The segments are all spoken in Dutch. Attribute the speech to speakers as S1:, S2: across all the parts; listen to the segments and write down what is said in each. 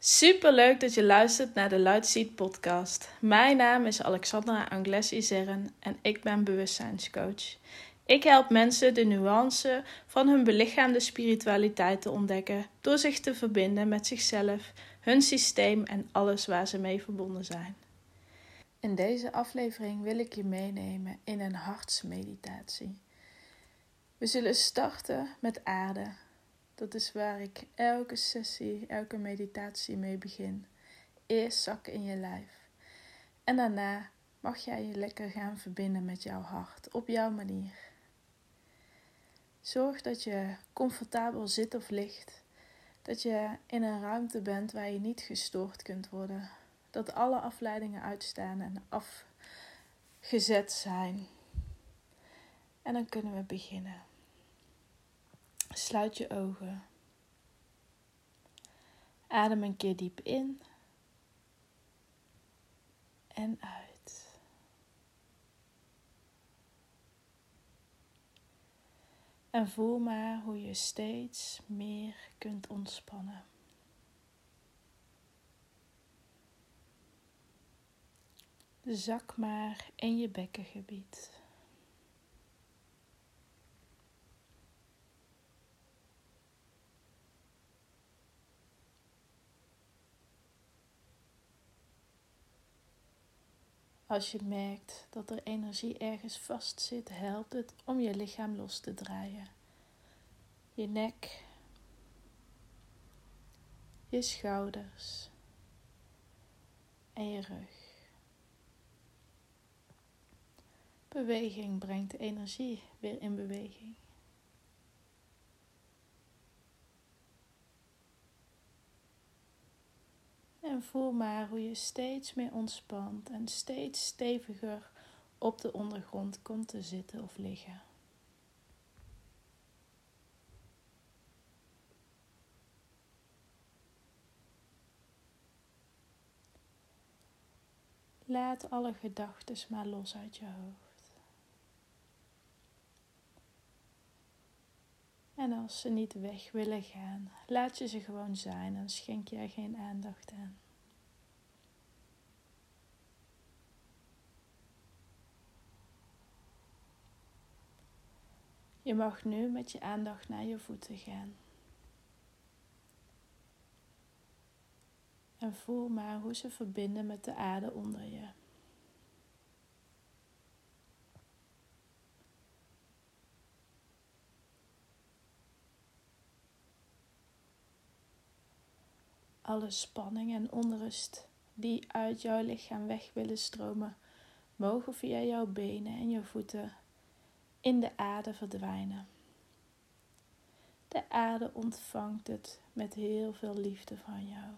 S1: Super leuk dat je luistert naar de Lightseed podcast. Mijn naam is Alexandra Anglesi Zerren en ik ben bewustzijnscoach. Ik help mensen de nuance van hun belichaamde spiritualiteit te ontdekken door zich te verbinden met zichzelf, hun systeem en alles waar ze mee verbonden zijn. In deze aflevering wil ik je meenemen in een hartsmeditatie. We zullen starten met aarde. Dat is waar ik elke sessie, elke meditatie mee begin. Eerst zakken in je lijf. En daarna mag jij je lekker gaan verbinden met jouw hart op jouw manier. Zorg dat je comfortabel zit of ligt. Dat je in een ruimte bent waar je niet gestoord kunt worden. Dat alle afleidingen uitstaan en afgezet zijn. En dan kunnen we beginnen. Sluit je ogen. Adem een keer diep in en uit. En voel maar hoe je steeds meer kunt ontspannen. Zak maar in je bekkengebied. Als je merkt dat er energie ergens vast zit, helpt het om je lichaam los te draaien. Je nek, je schouders en je rug. Beweging brengt energie weer in beweging. En voel maar hoe je steeds meer ontspant en steeds steviger op de ondergrond komt te zitten of liggen. Laat alle gedachten maar los uit je hoofd. En als ze niet weg willen gaan, laat je ze gewoon zijn en schenk er geen aandacht aan. Je mag nu met je aandacht naar je voeten gaan. En voel maar hoe ze verbinden met de aarde onder je. Alle spanning en onrust die uit jouw lichaam weg willen stromen, mogen via jouw benen en je voeten in de aarde verdwijnen. De aarde ontvangt het met heel veel liefde van jou.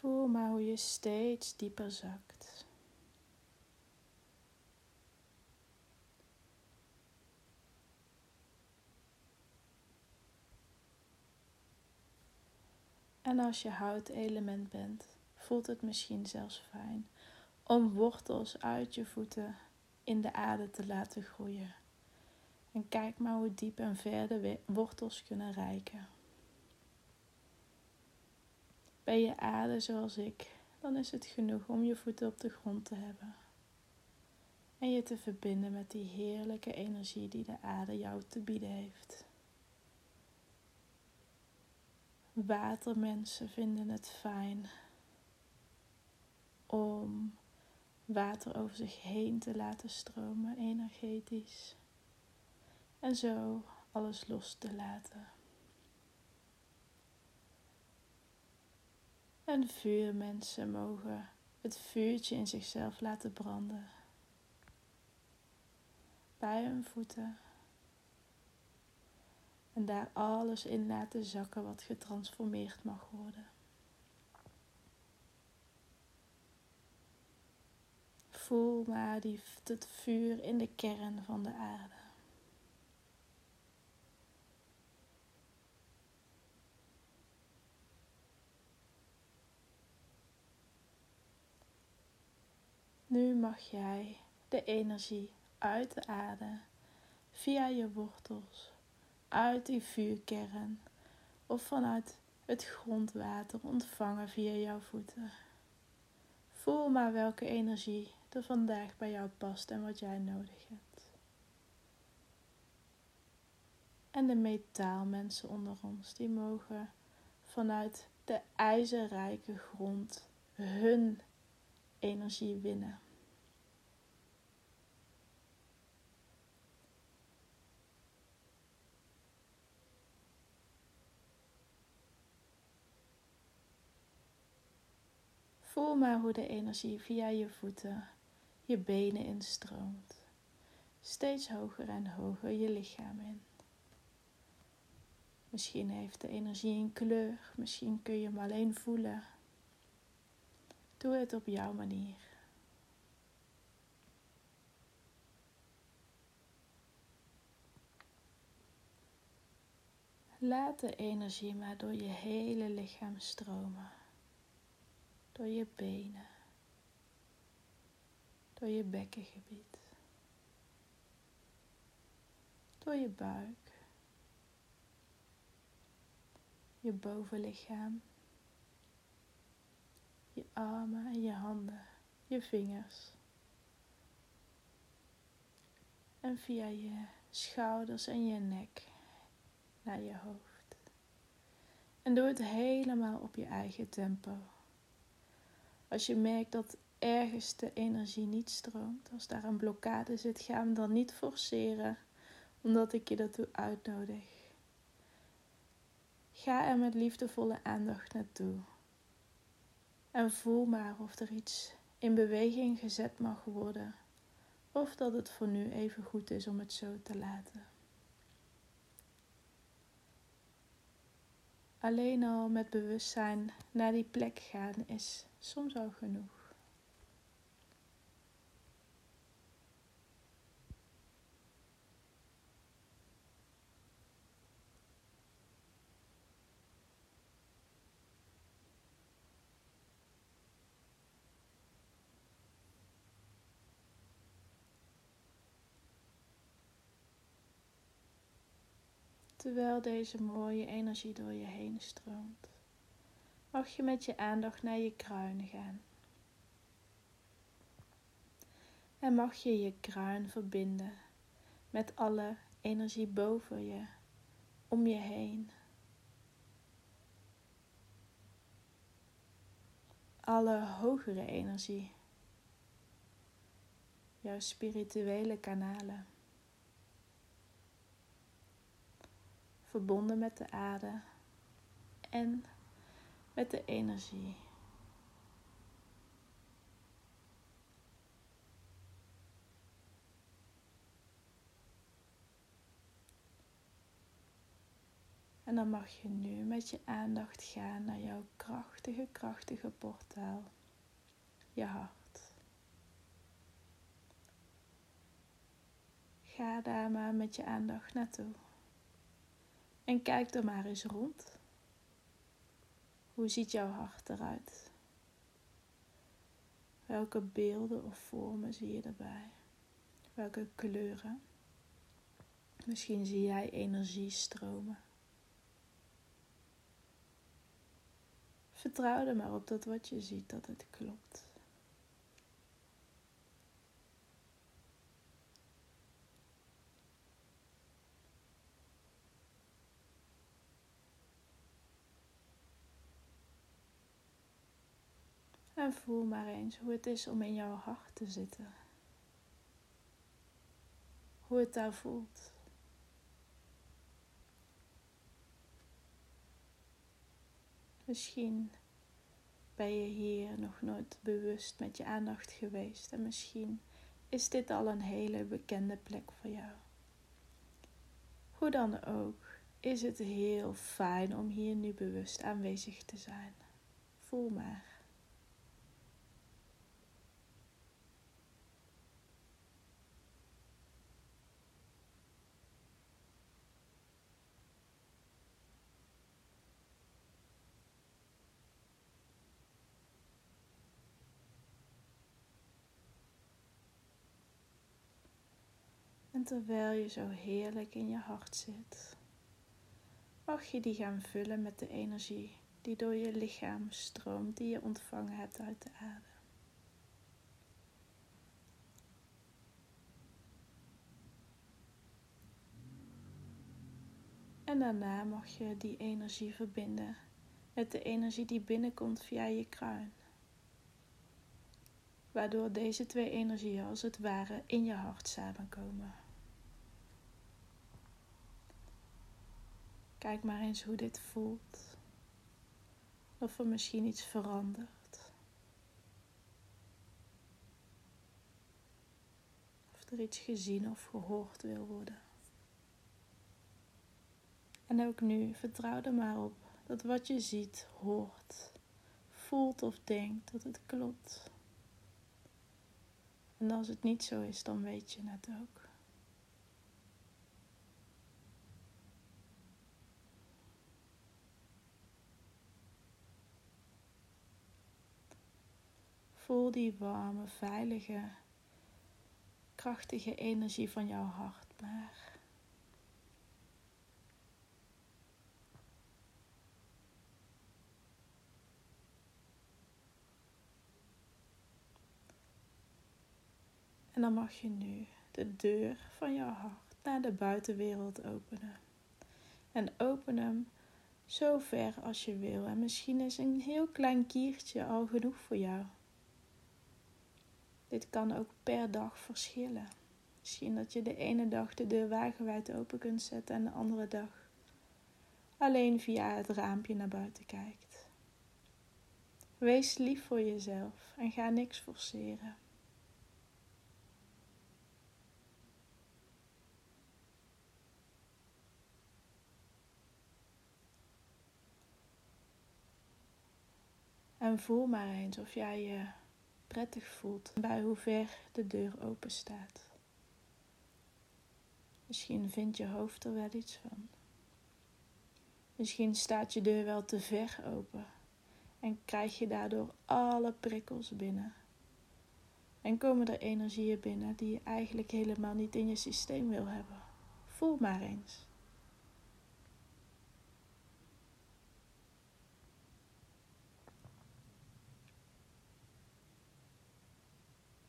S1: Voel maar hoe je steeds dieper zakt. En als je houtelement bent, voelt het misschien zelfs fijn om wortels uit je voeten in de aarde te laten groeien. En kijk maar hoe diep en ver de wortels kunnen reiken. Ben je aarde zoals ik, dan is het genoeg om je voeten op de grond te hebben. En je te verbinden met die heerlijke energie die de aarde jou te bieden heeft. Watermensen vinden het fijn om water over zich heen te laten stromen, energetisch. En zo alles los te laten. En vuurmensen mogen het vuurtje in zichzelf laten branden. Bij hun voeten. En daar alles in laten zakken wat getransformeerd mag worden. Voel maar die, het vuur in de kern van de aarde. Nu mag jij de energie uit de aarde via je wortels, uit die vuurkern of vanuit het grondwater ontvangen via jouw voeten. Voel maar welke energie er vandaag bij jou past en wat jij nodig hebt. En de metaalmensen onder ons, die mogen vanuit de ijzerrijke grond hun energie winnen. Voel maar hoe de energie via je voeten, je benen instroomt. Steeds hoger en hoger je lichaam in. Misschien heeft de energie een kleur, misschien kun je hem alleen voelen. Doe het op jouw manier. Laat de energie maar door je hele lichaam stromen door je benen, door je bekkengebied, door je buik, je bovenlichaam, je armen en je handen, je vingers. En via je schouders en je nek naar je hoofd. En doe het helemaal op je eigen tempo. Als je merkt dat ergens de energie niet stroomt, als daar een blokkade zit, ga hem dan niet forceren, omdat ik je daartoe uitnodig. Ga er met liefdevolle aandacht naartoe. En voel maar of er iets in beweging gezet mag worden, of dat het voor nu even goed is om het zo te laten. Alleen al met bewustzijn naar die plek gaan is soms al genoeg. Terwijl deze mooie energie door je heen stroomt mag je met je aandacht naar je kruinen gaan. En mag je je kruin verbinden met alle energie boven je, om je heen. Alle hogere energie, jouw spirituele kanalen, verbonden met de aarde en met de energie. En dan mag je nu met je aandacht gaan naar jouw krachtige, krachtige portaal, je hart. Ga daar maar met je aandacht naartoe. En kijk er maar eens rond. Hoe ziet jouw hart eruit? Welke beelden of vormen zie je erbij? Welke kleuren? Misschien zie jij energie stromen. Vertrouw er maar op dat wat je ziet, dat het klopt. En voel maar eens hoe het is om in jouw hart te zitten. Hoe het daar voelt. Misschien ben je hier nog nooit bewust met je aandacht geweest en misschien is dit al een hele bekende plek voor jou. Hoe dan ook, is het heel fijn om hier nu bewust aanwezig te zijn. Voel maar. En terwijl je zo heerlijk in je hart zit, mag je die gaan vullen met de energie die door je lichaam stroomt, die je ontvangen hebt uit de aarde. En daarna mag je die energie verbinden met de energie die binnenkomt via je kruin. Waardoor deze twee energieën als het ware in je hart samenkomen. Kijk maar eens hoe dit voelt. Of er misschien iets verandert. Of er iets gezien of gehoord wil worden. En ook nu, vertrouw er maar op dat wat je ziet, hoort, voelt of denkt, dat het klopt. En als het niet zo is, dan weet je het ook. Voel die warme, veilige, krachtige energie van jouw hart maar. En dan mag je nu de deur van jouw hart naar de buitenwereld openen. En open hem zo ver als je wil. En misschien is een heel klein kiertje al genoeg voor jou. Dit kan ook per dag verschillen. Misschien dat je de ene dag de deur wagenwijd open kunt zetten en de andere dag alleen via het raampje naar buiten kijkt. Wees lief voor jezelf en ga niks forceren. En voel maar eens of jij je prettig voelt bij hoe ver de deur open staat. Misschien vindt je hoofd er wel iets van. Misschien staat je deur wel te ver open en krijg je daardoor alle prikkels binnen. En komen er energieën binnen die je eigenlijk helemaal niet in je systeem wil hebben. Voel maar eens.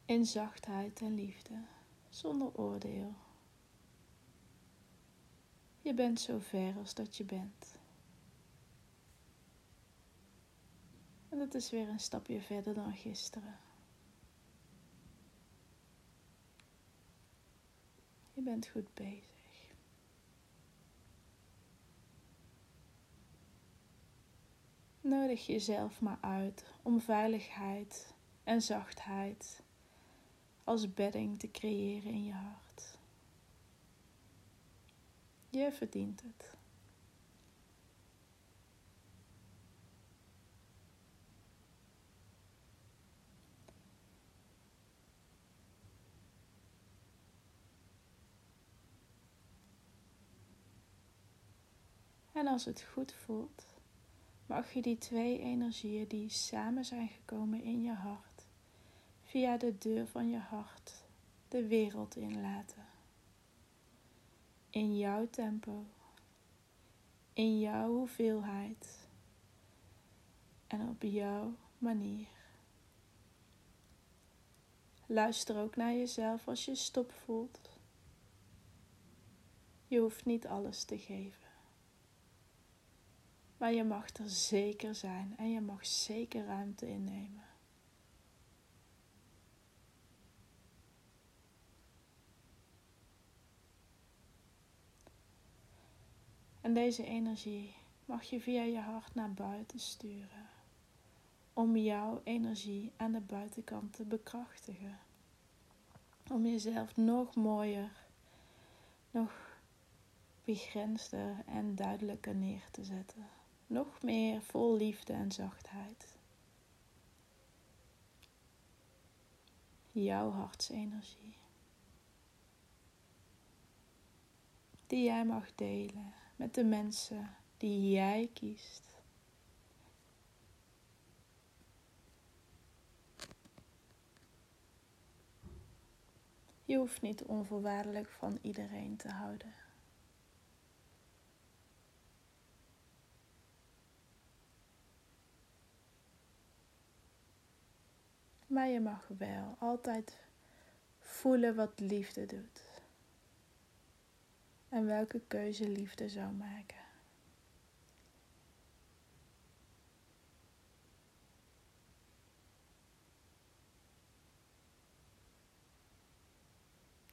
S1: In zachtheid en liefde, zonder oordeel. Je bent zo ver als dat je bent. En dat is weer een stapje verder dan gisteren. Je bent goed bezig. Nodig jezelf maar uit om veiligheid en zachtheid als bedding te creëren in je hart. Je verdient het. En als het goed voelt, mag je die twee energieën die samen zijn gekomen in je hart via de deur van je hart de wereld inlaten. In jouw tempo, in jouw hoeveelheid en op jouw manier. Luister ook naar jezelf als je stop voelt. Je hoeft niet alles te geven. Maar je mag er zeker zijn en je mag zeker ruimte innemen. En deze energie mag je via je hart naar buiten sturen. Om jouw energie aan de buitenkant te bekrachtigen. Om jezelf nog mooier, nog begrensder en duidelijker neer te zetten. Nog meer vol liefde en zachtheid. Jouw hartsenergie. Die jij mag delen met de mensen die jij kiest. Je hoeft niet onvoorwaardelijk van iedereen te houden. Maar je mag wel altijd voelen wat liefde doet. En welke keuze liefde zou maken.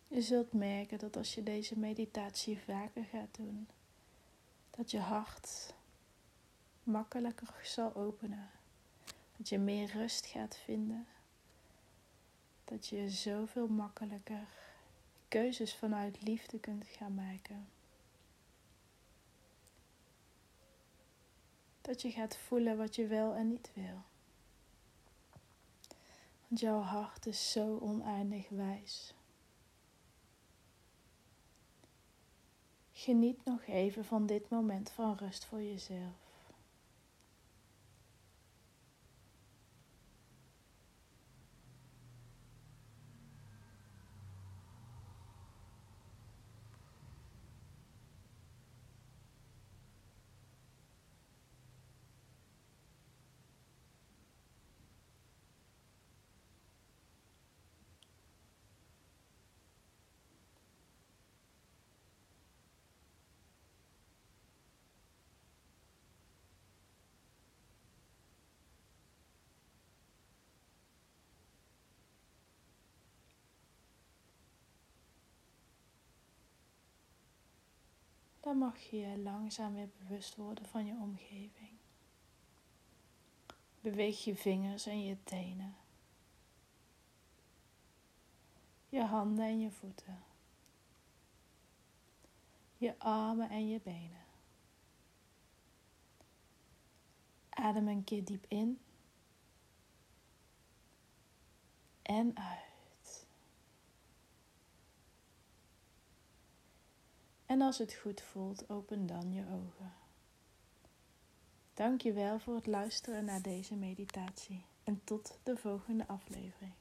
S1: Je zult merken dat als je deze meditatie vaker gaat doen, dat je hart makkelijker zal openen. Dat je meer rust gaat vinden. Dat je zoveel makkelijker keuzes vanuit liefde kunt gaan maken. Dat je gaat voelen wat je wel en niet wil. Want jouw hart is zo oneindig wijs. Geniet nog even van dit moment van rust voor jezelf. Dan mag je langzaam weer bewust worden van je omgeving. Beweeg je vingers en je tenen, je handen en je voeten, je armen en je benen. Adem een keer diep in en uit. En als het goed voelt, open dan je ogen. Dank je wel voor het luisteren naar deze meditatie en tot de volgende aflevering.